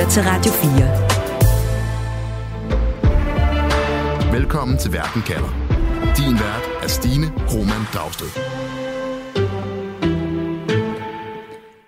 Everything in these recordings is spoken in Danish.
lytter til Radio 4. Velkommen til Verden kalder. Din vært er Stine Roman Dragsted.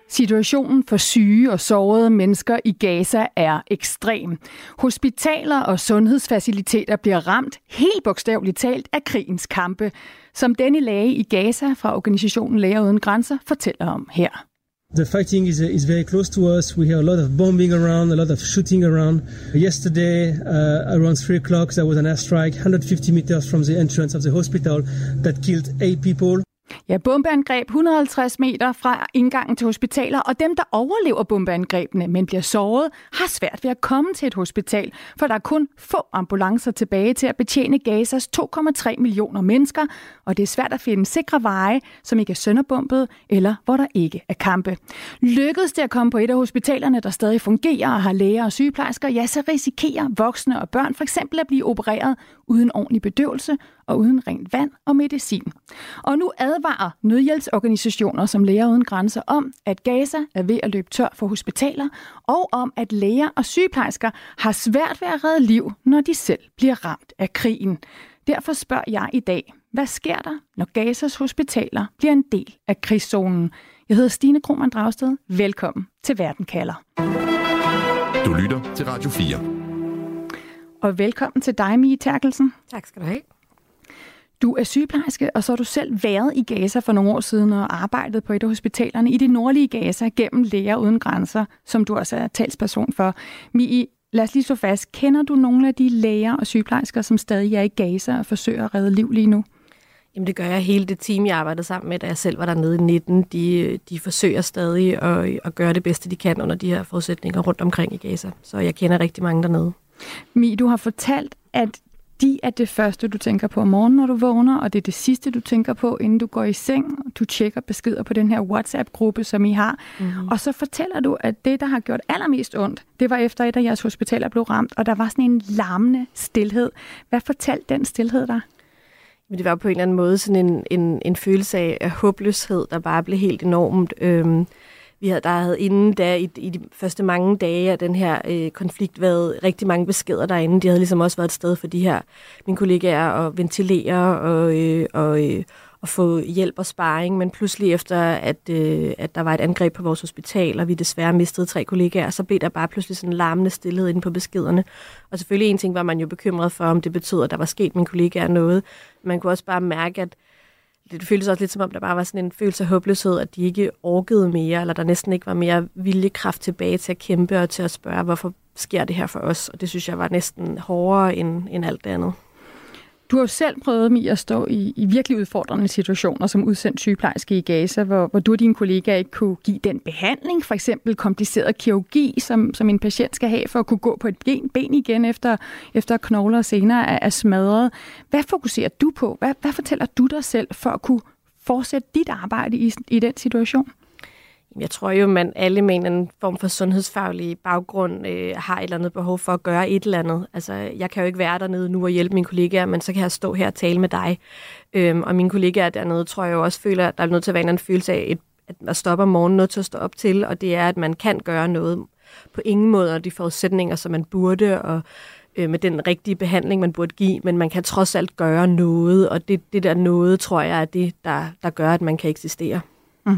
Situationen for syge og sårede mennesker i Gaza er ekstrem. Hospitaler og sundhedsfaciliteter bliver ramt helt bogstaveligt talt af krigens kampe, som denne læge i Gaza fra organisationen Læger Uden Grænser fortæller om her. The fighting is, is very close to us. We hear a lot of bombing around, a lot of shooting around. Yesterday, uh, around 3 o'clock, there was an airstrike 150 meters from the entrance of the hospital that killed eight people. Ja, bombeangreb 150 meter fra indgangen til hospitaler, og dem, der overlever bombeangrebene, men bliver såret, har svært ved at komme til et hospital, for der er kun få ambulancer tilbage til at betjene Gazas 2,3 millioner mennesker, og det er svært at finde sikre veje, som ikke er sønderbumpet, eller hvor der ikke er kampe. Lykkedes det at komme på et af hospitalerne, der stadig fungerer og har læger og sygeplejersker, ja, så risikerer voksne og børn for eksempel at blive opereret uden ordentlig bedøvelse og uden rent vand og medicin. Og nu advarer nødhjælpsorganisationer som Læger Uden Grænser om, at Gaza er ved at løbe tør for hospitaler, og om, at læger og sygeplejersker har svært ved at redde liv, når de selv bliver ramt af krigen. Derfor spørger jeg i dag, hvad sker der, når Gazas hospitaler bliver en del af krigszonen? Jeg hedder Stine Krohmann Dragsted. Velkommen til Verden kalder. Du lytter til Radio 4. Og velkommen til dig, Mie Terkelsen. Tak skal du have. Du er sygeplejerske, og så har du selv været i Gaza for nogle år siden og arbejdet på et af hospitalerne i det nordlige Gaza gennem Læger Uden Grænser, som du også er talsperson for. Mie, lad os lige så fast. Kender du nogle af de læger og sygeplejersker, som stadig er i Gaza og forsøger at redde liv lige nu? Jamen det gør jeg. Hele det team, jeg arbejdede sammen med, da jeg selv var dernede i 19, de, de forsøger stadig at, at gøre det bedste, de kan under de her forudsætninger rundt omkring i Gaza. Så jeg kender rigtig mange dernede. Mi, du har fortalt, at de er det første, du tænker på om morgenen, når du vågner, og det er det sidste, du tænker på, inden du går i seng. Du tjekker beskeder på den her WhatsApp-gruppe, som I har. Mm-hmm. Og så fortæller du, at det, der har gjort allermest ondt, det var efter et af jeres hospitaler blev ramt, og der var sådan en larmende stillhed. Hvad fortalte den stillhed der? Men det var på en eller anden måde sådan en, en, en følelse af, af håbløshed, der bare blev helt enormt. Øhm, vi havde, der havde inden da, i, i de første mange dage af den her øh, konflikt, været rigtig mange beskeder derinde. De havde ligesom også været et sted for de her, mine kollegaer, at ventilere og, øh, og, øh, og få hjælp og sparring. Men pludselig efter, at, øh, at der var et angreb på vores hospital, og vi desværre mistede tre kollegaer, så blev der bare pludselig sådan en larmende stillhed inde på beskederne. Og selvfølgelig en ting var man jo bekymret for, om det betød, at der var sket mine kollegaer noget. Man kunne også bare mærke, at det føltes også lidt som om, der bare var sådan en følelse af håbløshed, at de ikke orkede mere, eller der næsten ikke var mere viljekraft tilbage til at kæmpe og til at spørge, hvorfor sker det her for os? Og det synes jeg var næsten hårdere end, end alt det andet. Du har jo selv prøvet med at stå i, i virkelig udfordrende situationer som udsendt sygeplejerske i Gaza, hvor, hvor du og dine kollegaer ikke kunne give den behandling, for eksempel kompliceret kirurgi, som, som en patient skal have for at kunne gå på et ben, ben igen efter, efter knogler og senere er, er smadret. Hvad fokuserer du på? Hvad, hvad fortæller du dig selv for at kunne fortsætte dit arbejde i, i den situation? Jeg tror jo, man alle med en form for sundhedsfaglig baggrund øh, har et eller andet behov for at gøre et eller andet. Altså, jeg kan jo ikke være dernede nu og hjælpe mine kollegaer, men så kan jeg stå her og tale med dig. Øhm, og mine kollegaer dernede tror jeg jo også føler, at der er nødt til at være en følelse af, et, at man stopper om morgenen, noget til at stå op til, og det er, at man kan gøre noget på ingen måde, de forudsætninger, som man burde, og øh, med den rigtige behandling, man burde give, men man kan trods alt gøre noget, og det, det der noget, tror jeg, er det, der, der gør, at man kan eksistere. Mm.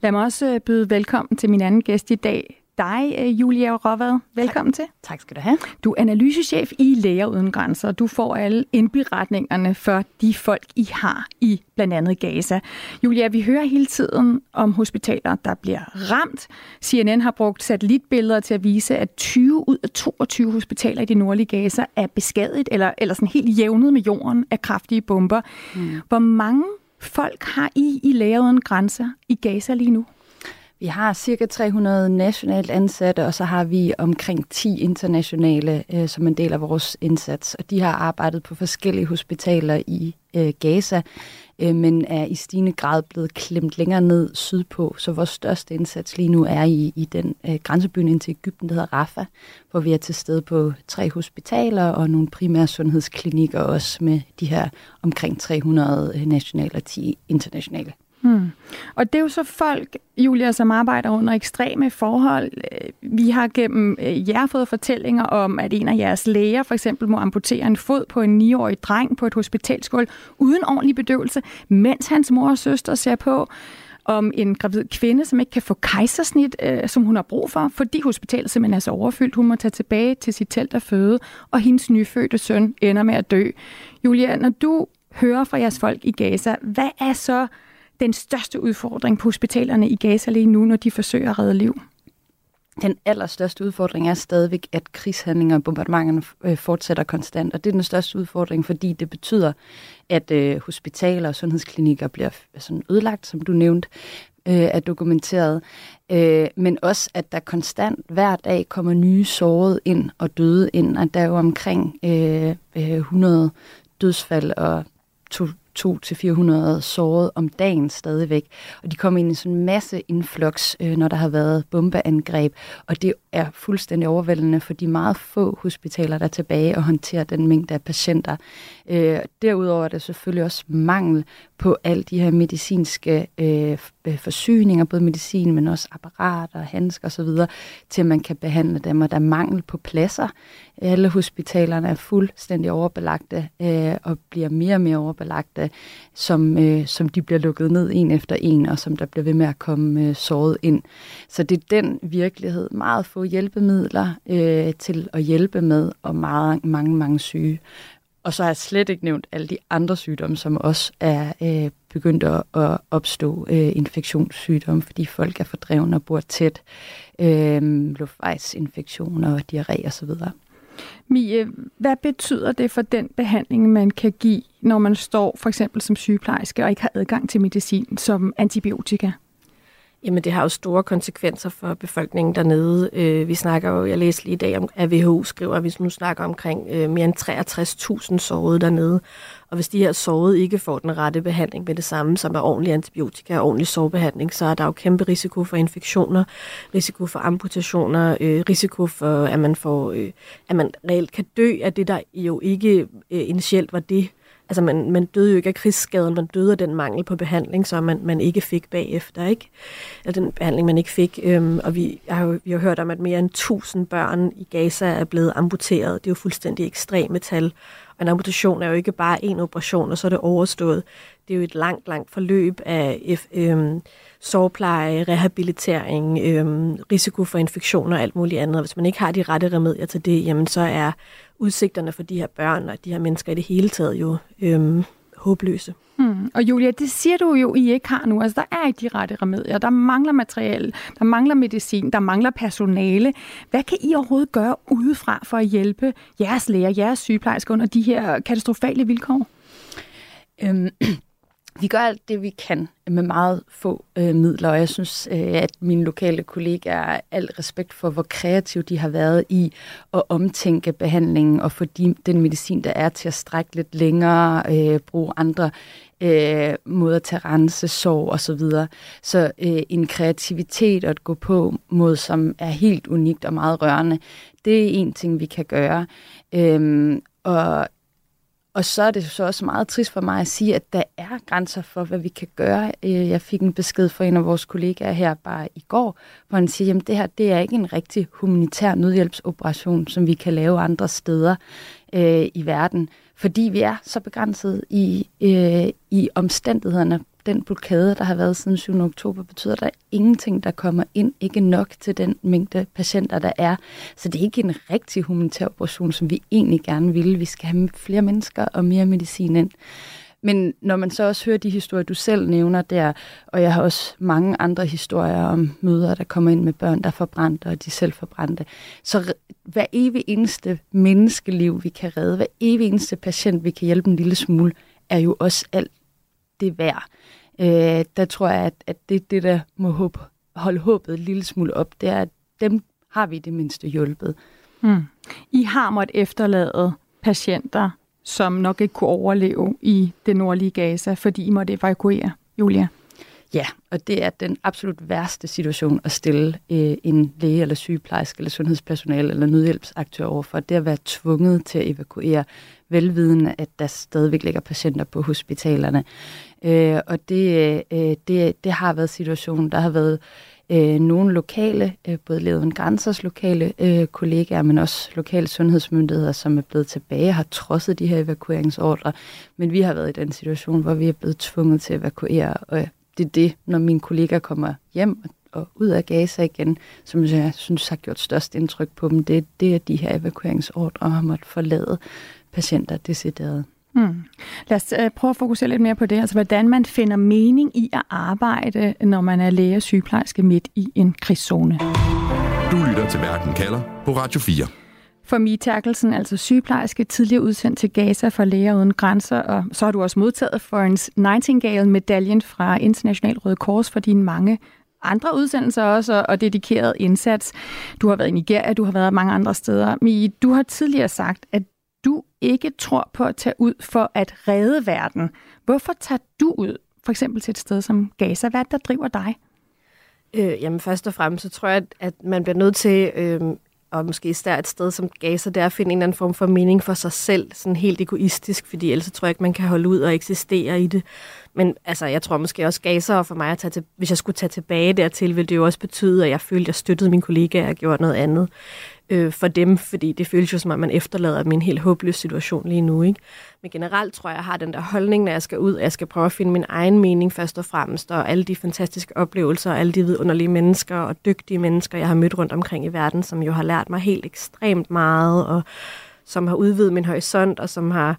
Lad mig også øh, byde velkommen til min anden gæst i dag, dig, øh, Julia Råvad. Velkommen tak. til. Tak skal du have. Du er analysechef i Læger Uden Grænser. Du får alle indberetningerne for de folk, I har i blandt andet Gaza. Julia, vi hører hele tiden om hospitaler, der bliver ramt. CNN har brugt satellitbilleder til at vise, at 20 ud af 22 hospitaler i det nordlige Gaza er beskadiget eller, eller sådan helt jævnet med jorden af kraftige bomber. Mm. Hvor mange folk har I i Læger Uden Grænser i Gaza lige nu? Vi har cirka 300 nationalt ansatte, og så har vi omkring 10 internationale øh, som en del af vores indsats. Og de har arbejdet på forskellige hospitaler i øh, Gaza, øh, men er i stigende grad blevet klemt længere ned sydpå. Så vores største indsats lige nu er i, i den øh, grænsebyen ind til Ægypten, der hedder Rafah, hvor vi er til stede på tre hospitaler og nogle primære sundhedsklinikker også med de her omkring 300 øh, nationale og 10 internationale. Hmm. Og det er jo så folk, Julia, som arbejder under ekstreme forhold. Øh, vi har gennem øh, jer fået fortællinger om, at en af jeres læger for eksempel må amputere en fod på en 9-årig dreng på et hospitalsgulv uden ordentlig bedøvelse, mens hans mor og søster ser på om en gravid kvinde, som ikke kan få kejsersnit, øh, som hun har brug for, fordi hospitalet simpelthen er så overfyldt. Hun må tage tilbage til sit telt og føde, og hendes nyfødte søn ender med at dø. Julia, når du hører fra jeres folk i Gaza, hvad er så den største udfordring på hospitalerne i Gaza lige nu, når de forsøger at redde liv? Den allerstørste udfordring er stadigvæk, at krigshandlinger og bombardementerne øh, fortsætter konstant, og det er den største udfordring, fordi det betyder, at øh, hospitaler og sundhedsklinikker bliver sådan ødelagt, som du nævnte, øh, er dokumenteret, øh, men også, at der konstant hver dag kommer nye sårede ind og døde ind, og der er jo omkring øh, øh 100 dødsfald og 200-400 såret om dagen stadigvæk. Og de kommer ind i sådan en masse influx, øh, når der har været bombeangreb. Og det er fuldstændig overvældende for de meget få hospitaler, der er tilbage og håndterer den mængde af patienter. Øh, derudover er der selvfølgelig også mangel på alle de her medicinske øh, øh, forsyninger, både medicin, men også apparater, handsker osv., til at man kan behandle dem, og der er mangel på pladser. Alle hospitalerne er fuldstændig overbelagte øh, og bliver mere og mere overbelagte, som, øh, som de bliver lukket ned en efter en, og som der bliver ved med at komme øh, såret ind. Så det er den virkelighed. Meget få hjælpemidler øh, til at hjælpe med, og meget, mange, mange syge. Og så har jeg slet ikke nævnt alle de andre sygdomme, som også er øh, begyndt at, at opstå øh, infektionssygdomme, fordi folk er fordrevne og bor tæt. Øh, luftvejsinfektioner, diarré osv. Mie, hvad betyder det for den behandling, man kan give, når man står for eksempel som sygeplejerske og ikke har adgang til medicin som antibiotika? Jamen, det har jo store konsekvenser for befolkningen dernede. Øh, vi snakker jo, jeg læste lige i dag om, at WHO skriver, at vi nu snakker omkring øh, mere end 63.000 sårede dernede. Og hvis de her sårede ikke får den rette behandling med det samme, som er ordentlig antibiotika og ordentlig sårbehandling, så er der jo kæmpe risiko for infektioner, risiko for amputationer, øh, risiko for, at man, får, øh, at man reelt kan dø af det, der jo ikke øh, initielt var det, altså man, man døde jo ikke af krigsskaden, man døde af den mangel på behandling, som man, man ikke fik bagefter, ikke? Eller den behandling, man ikke fik. Øhm, og vi har jo vi har hørt om, at mere end 1000 børn i Gaza er blevet amputeret. Det er jo fuldstændig ekstreme tal. Og en amputation er jo ikke bare en operation, og så er det overstået. Det er jo et langt, langt forløb af øhm, sårpleje, rehabilitering, øhm, risiko for infektioner og alt muligt andet. Hvis man ikke har de rette remedier til det, jamen så er udsigterne for de her børn og de her mennesker i det hele taget jo øhm, håbløse. Hmm. Og Julia, det siger du jo, I ikke har nu. Altså, der er ikke de rette remedier. Der mangler materiale, der mangler medicin, der mangler personale. Hvad kan I overhovedet gøre udefra for at hjælpe jeres læger, jeres sygeplejersker under de her katastrofale vilkår? Øhm, vi gør alt det, vi kan med meget få øh, midler, og jeg synes, øh, at mine lokale kollegaer al respekt for, hvor kreative de har været i at omtænke behandlingen og få de, den medicin, der er til at strække lidt længere, øh, bruge andre øh, måder til at rense sorg og så videre. Så øh, en kreativitet at gå på mod, som er helt unikt og meget rørende, det er en ting, vi kan gøre. Øhm, og og så er det så også meget trist for mig at sige, at der er grænser for, hvad vi kan gøre. Øh, jeg fik en besked fra en af vores kollegaer her bare i går, hvor han siger, at det her det er ikke en rigtig humanitær nødhjælpsoperation, som vi kan lave andre steder øh, i verden, fordi vi er så begrænset i, øh, i omstændighederne den blokade, der har været siden 7. oktober, betyder, at der er ingenting, der kommer ind, ikke nok til den mængde patienter, der er. Så det er ikke en rigtig humanitær operation, som vi egentlig gerne vil. Vi skal have flere mennesker og mere medicin ind. Men når man så også hører de historier, du selv nævner der, og jeg har også mange andre historier om møder, der kommer ind med børn, der er forbrændte, og de selv forbrændte. Så hver evig eneste menneskeliv, vi kan redde, hver evig eneste patient, vi kan hjælpe en lille smule, er jo også alt det værd. Øh, der tror jeg, at, at det er det, der må håbe, holde håbet en lille smule op. Det er, at dem har vi det mindste hjulpet. Hmm. I har måttet efterlade patienter, som nok ikke kunne overleve i det nordlige Gaza, fordi I måtte evakuere, Julia. Ja, og det er den absolut værste situation at stille øh, en læge eller sygeplejerske eller sundhedspersonale eller nødhjælpsaktør overfor. Det at være tvunget til at evakuere velvidende, at der stadigvæk ligger patienter på hospitalerne. Øh, og det, øh, det, det har været situationen. Der har været øh, nogle lokale, øh, både en Grænsers lokale øh, kollegaer, men også lokale sundhedsmyndigheder, som er blevet tilbage har trodset de her evakueringsordre. Men vi har været i den situation, hvor vi er blevet tvunget til at evakuere, og det er det, når mine kollegaer kommer hjem og ud af Gaza igen, som jeg synes har gjort størst indtryk på dem, det, det er de her evakueringsordre, har måttet forlade patienter decideret. Hmm. Lad os uh, prøve at fokusere lidt mere på det, altså hvordan man finder mening i at arbejde, når man er læge og sygeplejerske midt i en krigszone. Du lytter til Verden kalder på Radio 4. For Mie Terkelsen, altså sygeplejerske, tidligere udsendt til Gaza for Læger Uden Grænser, og så har du også modtaget Florence Nightingale-medaljen fra International Røde Kors for dine mange andre udsendelser også, og dedikeret indsats. Du har været i Nigeria, du har været mange andre steder. Mie, du har tidligere sagt, at ikke tror på at tage ud for at redde verden. Hvorfor tager du ud, for eksempel til et sted som Gaza? Hvad der driver dig? Øh, jamen først og fremmest, så tror jeg, at, at man bliver nødt til, øh, og måske især et sted som Gaza, det er at finde en eller anden form for mening for sig selv, sådan helt egoistisk, fordi ellers tror jeg ikke, man kan holde ud og eksistere i det. Men altså, jeg tror måske også Gaza, og for mig at tage til, hvis jeg skulle tage tilbage dertil, ville det jo også betyde, at jeg følte, at jeg støttede mine kollegaer og gjorde noget andet øh, for dem, fordi det føles jo som om, man efterlader dem i en helt håbløs situation lige nu. Ikke? Men generelt tror jeg, jeg har den der holdning, når jeg skal ud, at jeg skal prøve at finde min egen mening først og fremmest, og alle de fantastiske oplevelser, og alle de vidunderlige mennesker og dygtige mennesker, jeg har mødt rundt omkring i verden, som jo har lært mig helt ekstremt meget, og som har udvidet min horisont, og som har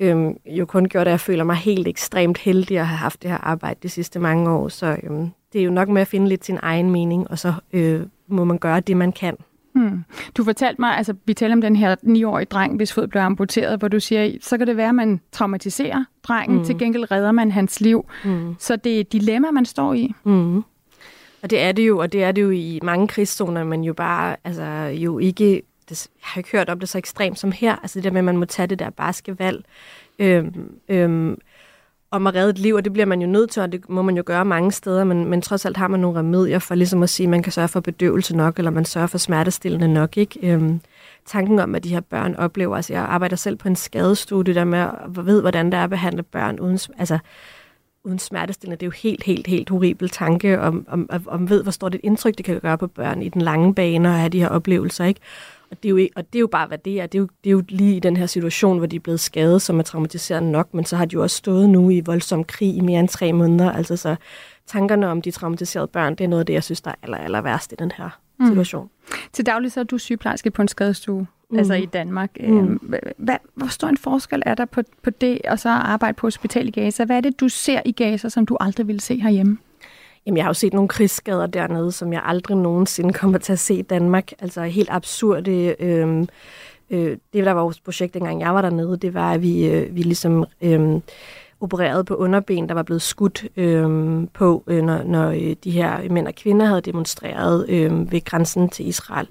øhm, jo kun gjort, at jeg føler mig helt ekstremt heldig at have haft det her arbejde de sidste mange år. Så øhm, det er jo nok med at finde lidt sin egen mening, og så øh, må man gøre det, man kan. Hmm. Du fortalte mig, altså vi taler om den her 9-årige dreng, hvis fod blev amputeret, hvor du siger, så kan det være, at man traumatiserer drengen, mm. til gengæld redder man hans liv. Mm. Så det er et dilemma, man står i. Mm. Og det er det jo, og det er det jo i mange krigszoner, men jo bare, altså jo ikke, det, jeg har ikke hørt om det så ekstremt som her, altså det der med, at man må tage det der barske valg. Øhm, øhm, om at redde et liv, og det bliver man jo nødt til, og det må man jo gøre mange steder, men, men trods alt har man nogle remedier for ligesom at sige, at man kan sørge for bedøvelse nok, eller man sørger for smertestillende nok. Ikke? Øhm, tanken om, at de her børn oplever, altså jeg arbejder selv på en skadestudie, der med at ved, hvordan det er at behandle børn uden, altså, uden smertestillende. Det er jo helt, helt, helt horribel tanke, om, om, om, ved, hvor stort et indtryk det kan gøre på børn i den lange bane, og have de her oplevelser. Ikke? Og det, er jo, og det er jo bare, hvad det er. Det er, jo, det er jo lige i den her situation, hvor de er blevet skadet, som er traumatiserende nok, men så har de jo også stået nu i voldsom krig i mere end tre måneder. Altså så tankerne om de traumatiserede børn, det er noget af det, jeg synes, der er aller, aller værst i den her mm. situation. Til daglig så er du sygeplejerske på en skadestue, mm. altså i Danmark. Mm. Øhm, hvad, hvor stor en forskel er der på, på det, og så arbejde på hospital i Gaza? Hvad er det, du ser i Gaza, som du aldrig ville se herhjemme? Jamen, jeg har jo set nogle krigsskader dernede, som jeg aldrig nogensinde kommer til at se i Danmark. Altså helt absurde... Øh, øh, det, der var vores projekt, dengang jeg var dernede, det var, at vi, øh, vi ligesom... Øh, opererede på underben, der var blevet skudt øh, på, øh, når, når øh, de her mænd og kvinder havde demonstreret øh, ved grænsen til Israel.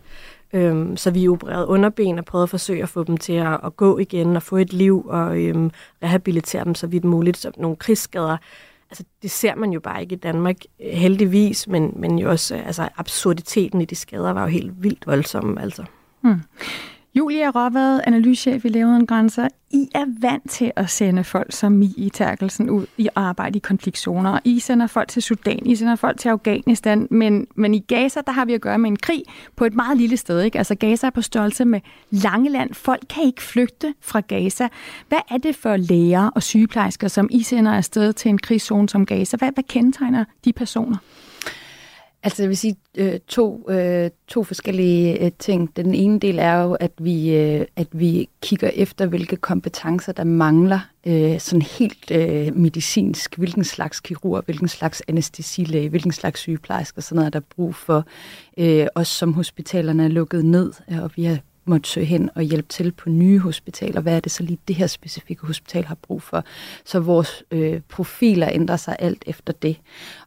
Øh, så vi opererede underben og prøvede at forsøge at få dem til at, at gå igen og få et liv og øh, rehabilitere dem så vidt muligt. Så nogle krigsskader altså, det ser man jo bare ikke i Danmark, øh, heldigvis, men, men jo også øh, altså, absurditeten i de skader var jo helt vildt voldsomme. Altså. Hmm. Julia Råvad, analysechef i Leveren Grænser. I er vant til at sende folk som Mie Terkelsen ud i arbejde i konfliktzoner. I sender folk til Sudan, I sender folk til Afghanistan, men, men i Gaza, der har vi at gøre med en krig på et meget lille sted. Ikke? Altså Gaza er på størrelse med Langeland. Folk kan ikke flygte fra Gaza. Hvad er det for læger og sygeplejersker, som I sender afsted til en krigszone som Gaza? Hvad, hvad kendetegner de personer? Altså jeg vil sige øh, to, øh, to forskellige øh, ting. Den ene del er jo, at vi, øh, at vi kigger efter, hvilke kompetencer, der mangler øh, sådan helt øh, medicinsk. Hvilken slags kirurg, hvilken slags anestesilæge, hvilken slags sygeplejerske, sådan noget, der er brug for. Øh, også som hospitalerne er lukket ned, øh, og vi har måtte søge hen og hjælpe til på nye hospitaler. Hvad er det så lige det her specifikke hospital har brug for? Så vores øh, profiler ændrer sig alt efter det.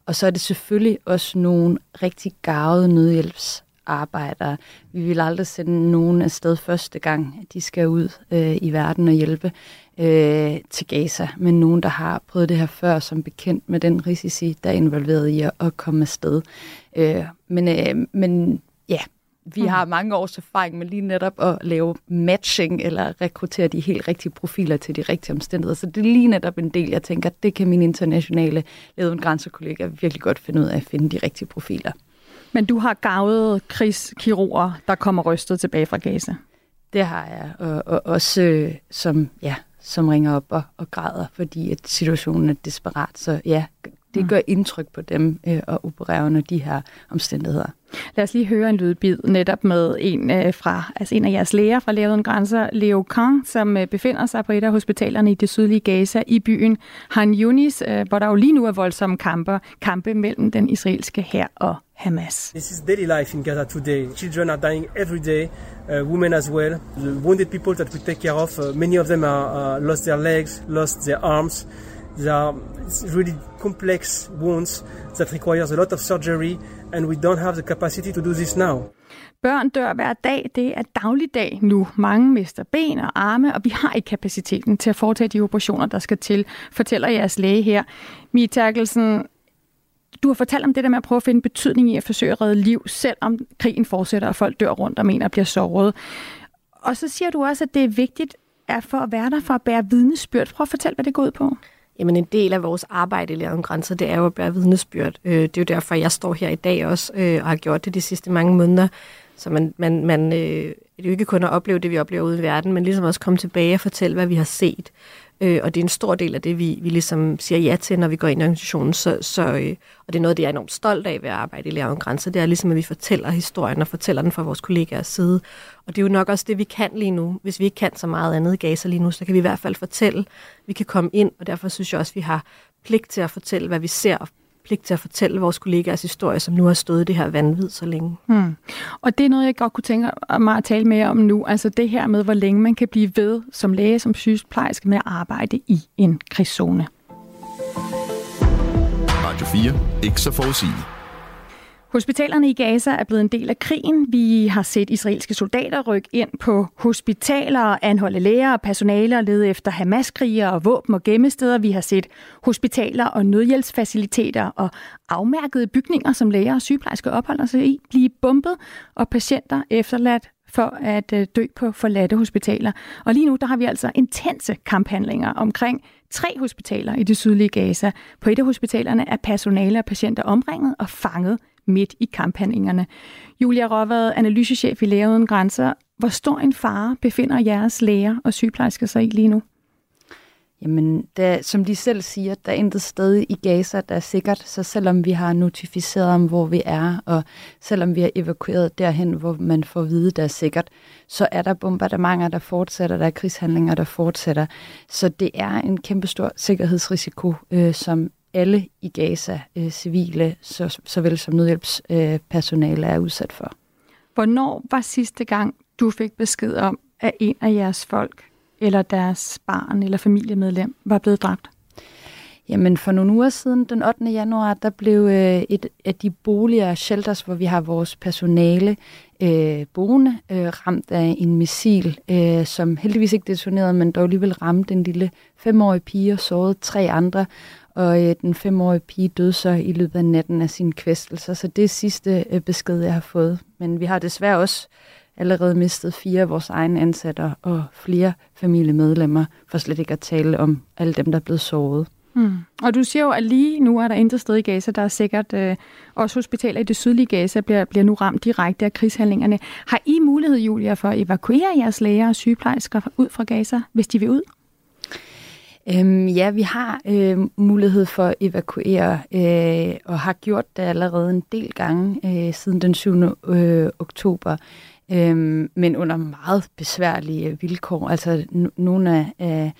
Og så er det selvfølgelig også nogle rigtig gavede nødhjælpsarbejdere. Vi vil aldrig sende nogen afsted første gang, de skal ud øh, i verden og hjælpe øh, til Gaza, men nogen, der har prøvet det her før, som bekendt med den risici, der er involveret i at, at komme afsted. Øh, men, øh, men ja, vi har mange års erfaring med lige netop at lave matching eller rekruttere de helt rigtige profiler til de rigtige omstændigheder. Så det er lige netop en del, jeg tænker, det kan min internationale ledende grænsekollega virkelig godt finde ud af at finde de rigtige profiler. Men du har gavet krigskirurger, der kommer rystet tilbage fra Gaza. Det har jeg, og, og også øh, som, ja, som ringer op og, og græder, fordi at situationen er desperat. Så ja, det mm. gør indtryk på dem øh, at operere under de her omstændigheder. Lad os lige høre en lydbid netop med en øh, fra altså en af jeres læger fra Læger Uden Grænser, Leo Kang, som øh, befinder sig på et af hospitalerne i det sydlige Gaza i byen Han Yunis, øh, hvor der jo lige nu er voldsomme kampe, kampe mellem den israelske hær og Hamas. This is daily life in Gaza today. Children are dying every day, uh, women as well. The wounded people that we take care of, uh, many of them are uh, lost their legs, lost their arms. They are really complex wounds that requires a lot of surgery, and we don't have the capacity to do this now. Børn dør hver dag. Det er dagligdag nu. Mange mister ben og arme, og vi har ikke kapaciteten til at foretage de operationer, der skal til, fortæller jeres læge her. Mie Terkelsen, du har fortalt om det der med at prøve at finde betydning i at forsøge at redde liv, selvom krigen fortsætter, og folk dør rundt om en og bliver såret. Og så siger du også, at det er vigtigt at for at være der for at bære vidnesbyrd. Prøv at fortælle, hvad det går ud på. Jamen en del af vores arbejde i Læren Grænser, det er jo at bære vidnesbyrd. Øh, det er jo derfor, jeg står her i dag også, øh, og har gjort det de sidste mange måneder. Så man, man, man øh, det er jo ikke kun at opleve det, vi oplever ude i verden, men ligesom også komme tilbage og fortælle, hvad vi har set. Øh, og det er en stor del af det, vi, vi ligesom siger ja til, når vi går ind i organisationen. Så, så, øh, og det er noget, det er enormt stolt af ved at arbejde i Lærer Grænser. Det er ligesom, at vi fortæller historien og fortæller den fra vores kollegaers side. Og det er jo nok også det, vi kan lige nu. Hvis vi ikke kan så meget andet i Gaza lige nu, så kan vi i hvert fald fortælle. Vi kan komme ind, og derfor synes jeg også, at vi har pligt til at fortælle, hvad vi ser, pligt til at fortælle vores kollegaers historie, som nu har stået det her vanvid så længe. Hmm. Og det er noget, jeg godt kunne tænke mig at tale mere om nu. Altså det her med, hvor længe man kan blive ved som læge, som sygeplejerske med at arbejde i en krigszone. Radio 4. Ikke så forudsigeligt. Hospitalerne i Gaza er blevet en del af krigen. Vi har set israelske soldater rykke ind på hospitaler, anholde læger og personale og lede efter Hamas-krigere og våben og gemmesteder. Vi har set hospitaler og nødhjælpsfaciliteter og afmærkede bygninger, som læger og sygeplejersker opholder sig i, blive bombet og patienter efterladt for at øh, dø på forladte hospitaler. Og lige nu der har vi altså intense kamphandlinger omkring tre hospitaler i det sydlige Gaza. På et af hospitalerne er personale og patienter omringet og fanget midt i kamphandlingerne. Julia Råvad, analysechef i Læger Uden Grænser. Hvor stor en fare befinder jeres læger og sygeplejersker sig i lige nu? Jamen, der, som de selv siger, der er intet sted i Gaza, der er sikkert. Så selvom vi har notificeret om, hvor vi er, og selvom vi har evakueret derhen, hvor man får at vide, der er sikkert, så er der bombardementer, der fortsætter, der er krigshandlinger, der fortsætter. Så det er en kæmpestor sikkerhedsrisiko, øh, som alle i Gaza, øh, civile, så, såvel som nødhjælpspersonale, øh, er udsat for. Hvornår var sidste gang, du fik besked om, at en af jeres folk, eller deres barn eller familiemedlem, var blevet dræbt? Jamen for nogle uger siden, den 8. januar, der blev øh, et af de boliger, shelters, hvor vi har vores personale øh, boende, øh, ramt af en missil, øh, som heldigvis ikke detonerede, men dog alligevel ramte en lille femårig pige og sårede tre andre og øh, den femårige pige døde så i løbet af natten af sin kvæstelser. Så det er sidste øh, besked, jeg har fået. Men vi har desværre også allerede mistet fire af vores egne ansatte og flere familiemedlemmer, for slet ikke at tale om alle dem, der er blevet såret. Mm. Og du siger jo, at lige nu er der intet sted i Gaza. Der er sikkert øh, også hospitaler i det sydlige Gaza bliver, bliver nu ramt direkte af krigshandlingerne. Har I mulighed, Julia, for at evakuere jeres læger og sygeplejersker ud fra Gaza, hvis de vil ud? Øhm, ja, vi har øh, mulighed for at evakuere, øh, og har gjort det allerede en del gange øh, siden den 7. Øh, oktober, øh, men under meget besværlige vilkår. Altså n- nogle af øh,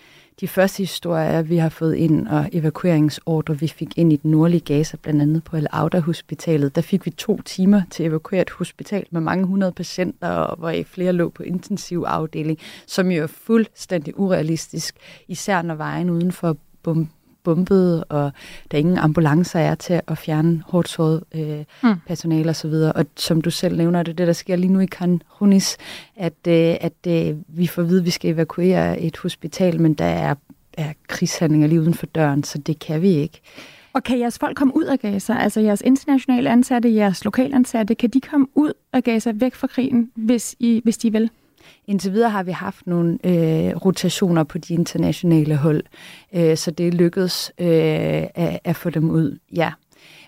de første historier, vi har fået ind, og evakueringsordre, vi fik ind i den nordlige Gaza, blandt andet på Al-Auda-hospitalet, der fik vi to timer til at evakuere et hospital med mange hundrede patienter, og hvor i flere lå på intensiv afdeling, som jo er fuldstændig urealistisk, især når vejen uden for bombet, og der ingen ambulancer er til at fjerne hårdt såret øh, mm. personale osv. Og, som du selv nævner, det er det, der sker lige nu i Khan Hunis, at, øh, at øh, vi får at vide, at vi skal evakuere et hospital, men der er, er krigshandlinger lige uden for døren, så det kan vi ikke. Og kan jeres folk komme ud af Gaza? Altså jeres internationale ansatte, jeres lokalansatte, kan de komme ud af Gaza væk fra krigen, hvis, I, hvis de vil? Indtil videre har vi haft nogle øh, rotationer på de internationale hold, øh, så det er lykkedes øh, at, at få dem ud, ja.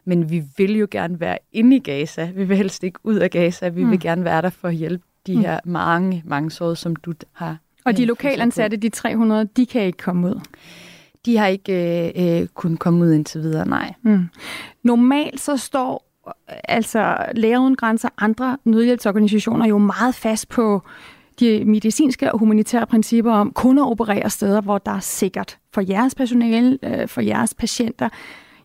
Men vi vil jo gerne være inde i Gaza. Vi vil helst ikke ud af Gaza. Vi mm. vil gerne være der for at hjælpe de mm. her mange, mange sårede, som du har. Og de øh, lokalansatte, de 300, de kan ikke komme ud? De har ikke øh, øh, kunnet komme ud indtil videre, nej. Mm. Normalt så står altså Læger Uden Grænser andre nødhjælpsorganisationer jo meget fast på de medicinske og humanitære principper om kun at operere steder, hvor der er sikkert for jeres personale, øh, for jeres patienter.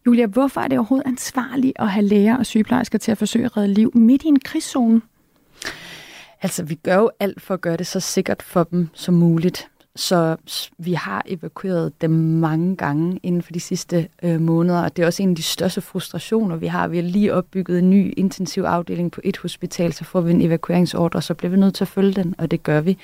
Julia, hvorfor er det overhovedet ansvarligt at have læger og sygeplejersker til at forsøge at redde liv midt i en krigszone? Altså, vi gør jo alt for at gøre det så sikkert for dem som muligt. Så vi har evakueret dem mange gange inden for de sidste øh, måneder, og det er også en af de største frustrationer, vi har. Vi har lige opbygget en ny intensiv afdeling på et hospital, så får vi en evakueringsordre, så bliver vi nødt til at følge den, og det gør vi.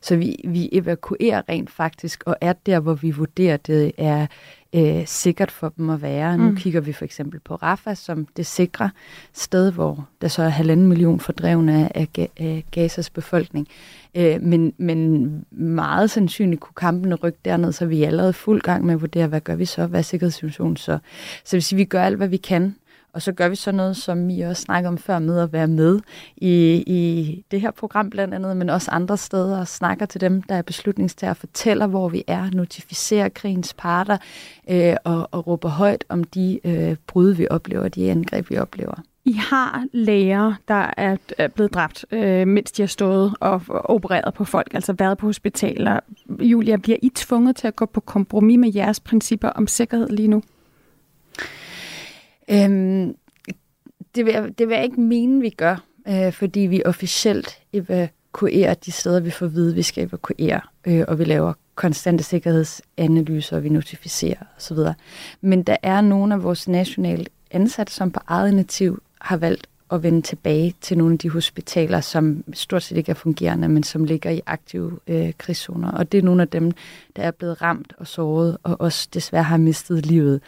Så vi, vi evakuerer rent faktisk, og er der, hvor vi vurderer, det er øh, sikkert for dem at være. Mm. Nu kigger vi for eksempel på Rafah som det sikre sted, hvor der så er halvanden million fordrevne af, af Gazas befolkning. Øh, men, men meget sandsynligt kunne kampene rykke derned, så vi er allerede fuld gang med at vurdere, hvad gør vi så, hvad er sikkerhedssituationen så. Så hvis vi gør alt, hvad vi kan og så gør vi så noget, som I også snakkede om før, med at være med i, i det her program blandt andet, men også andre steder, og snakker til dem, der er beslutningstager, fortæller, hvor vi er, notificerer krigens parter, øh, og, og råber højt om de øh, brud, vi oplever, de angreb, vi oplever. I har læger, der er, blevet dræbt, øh, mens de har stået og opereret på folk, altså været på hospitaler. Julia, bliver I tvunget til at gå på kompromis med jeres principper om sikkerhed lige nu? Øhm, det, vil jeg, det vil jeg ikke mene, vi gør, øh, fordi vi officielt evakuerer de steder, vi får at vide, vi skal evakuere, øh, og vi laver konstante sikkerhedsanalyser, og vi notificerer osv. Men der er nogle af vores nationale ansatte, som på eget initiativ har valgt at vende tilbage til nogle af de hospitaler, som stort set ikke er fungerende, men som ligger i aktive øh, krigszoner. Og det er nogle af dem, der er blevet ramt og såret, og også desværre har mistet livet.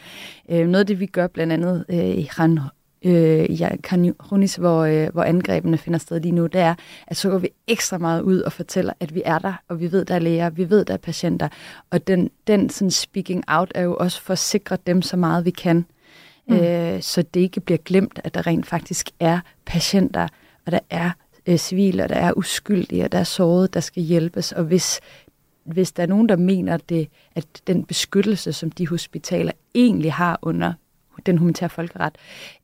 Øh, noget af det, vi gør blandt andet øh, i Han øh, ja, Khanunis, hvor, øh, hvor angrebene finder sted lige nu, det er, at så går vi ekstra meget ud og fortæller, at vi er der, og vi ved, der er læger, vi ved, der er patienter. Og den, den sådan speaking out er jo også for at sikre dem så meget, vi kan mm. øh, så det ikke bliver glemt, at der rent faktisk er patienter, og der er øh, civile, og der er uskyldige, og der er sårede, der skal hjælpes. Og hvis, hvis der er nogen, der mener, det, at den beskyttelse, som de hospitaler egentlig har under den humanitære folkeret,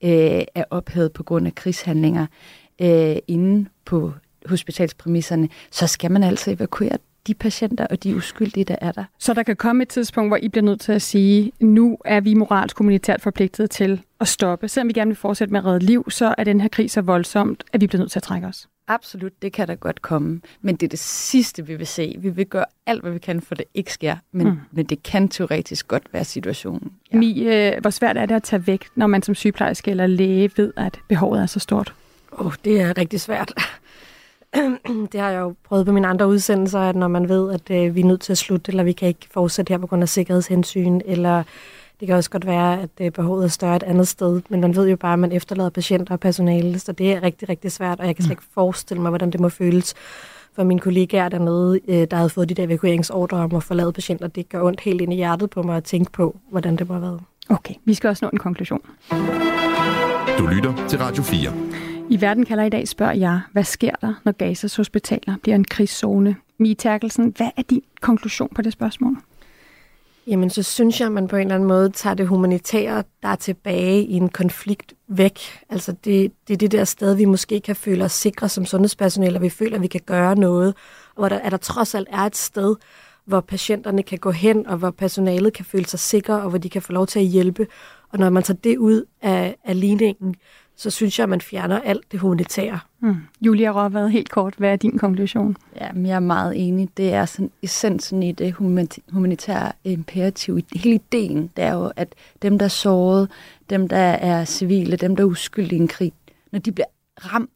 øh, er ophævet på grund af krigshandlinger øh, inde på hospitalspræmisserne, så skal man altså evakuere de patienter og de uskyldige, der er der. Så der kan komme et tidspunkt, hvor I bliver nødt til at sige, nu er vi moralsk kommunitært forpligtet til at stoppe. Selvom vi gerne vil fortsætte med at redde liv, så er den her krig så voldsomt, at vi bliver nødt til at trække os. Absolut, det kan da godt komme. Men det er det sidste, vi vil se. Vi vil gøre alt, hvad vi kan, for det ikke sker. Men, mm. men det kan teoretisk godt være situationen. Ja. Mi, øh, hvor svært er det at tage væk, når man som sygeplejerske eller læge ved, at behovet er så stort? Oh, det er rigtig svært. det har jeg jo prøvet på mine andre udsendelser, at når man ved, at øh, vi er nødt til at slutte, eller vi kan ikke fortsætte her på grund af sikkerhedshensyn, eller det kan også godt være, at øh, behovet er større et andet sted, men man ved jo bare, at man efterlader patienter og personale, så det er rigtig, rigtig svært, og jeg kan slet ikke forestille mig, hvordan det må føles for mine kollegaer dernede, øh, der havde fået de der evakueringsordre om at forlade patienter. Det gør ondt helt ind i hjertet på mig at tænke på, hvordan det må have været. Okay, vi skal også nå en konklusion. Du lytter til Radio 4. I Verden kalder i dag spørger jeg, hvad sker der, når Gazas hospitaler bliver en krigszone? Mie Terkelsen, hvad er din konklusion på det spørgsmål? Jamen, så synes jeg, at man på en eller anden måde tager det humanitære, der er tilbage i en konflikt væk. Altså, det, det er det der sted, vi måske kan føle os sikre som sundhedspersonale, og vi føler, at vi kan gøre noget, og hvor der, at der trods alt er et sted, hvor patienterne kan gå hen, og hvor personalet kan føle sig sikre, og hvor de kan få lov til at hjælpe. Og når man tager det ud af, af ligningen, så synes jeg, at man fjerner alt det humanitære. Mm. Julia Råvad, helt kort, hvad er din konklusion? Ja, jeg er meget enig. Det er sådan essensen i det humanitære imperativ. Hele ideen, det er jo, at dem, der er såret, dem, der er civile, dem, der er uskyldige i en krig, når de bliver ramt,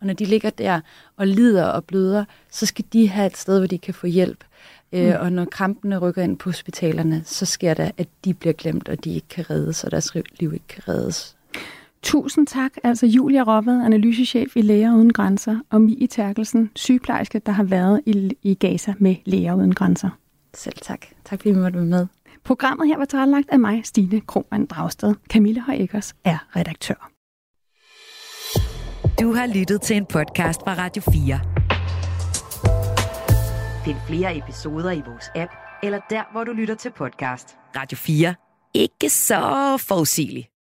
og når de ligger der og lider og bløder, så skal de have et sted, hvor de kan få hjælp. Øh, mm. Og når krampene rykker ind på hospitalerne, så sker der, at de bliver glemt, og de ikke kan reddes, og deres liv ikke kan reddes. Tusind tak, altså Julia Rovvad, analysechef i Læger Uden Grænser, og Mie Terkelsen, sygeplejerske, der har været i, i Gaza med Læger Uden Grænser. Selv tak. Tak fordi vi måtte være med. Programmet her var tilrettelagt af mig, Stine Krohmann Dragsted. Camilla Højækkers er redaktør. Du har lyttet til en podcast fra Radio 4. Find flere episoder i vores app, eller der, hvor du lytter til podcast. Radio 4. Ikke så forudsigeligt.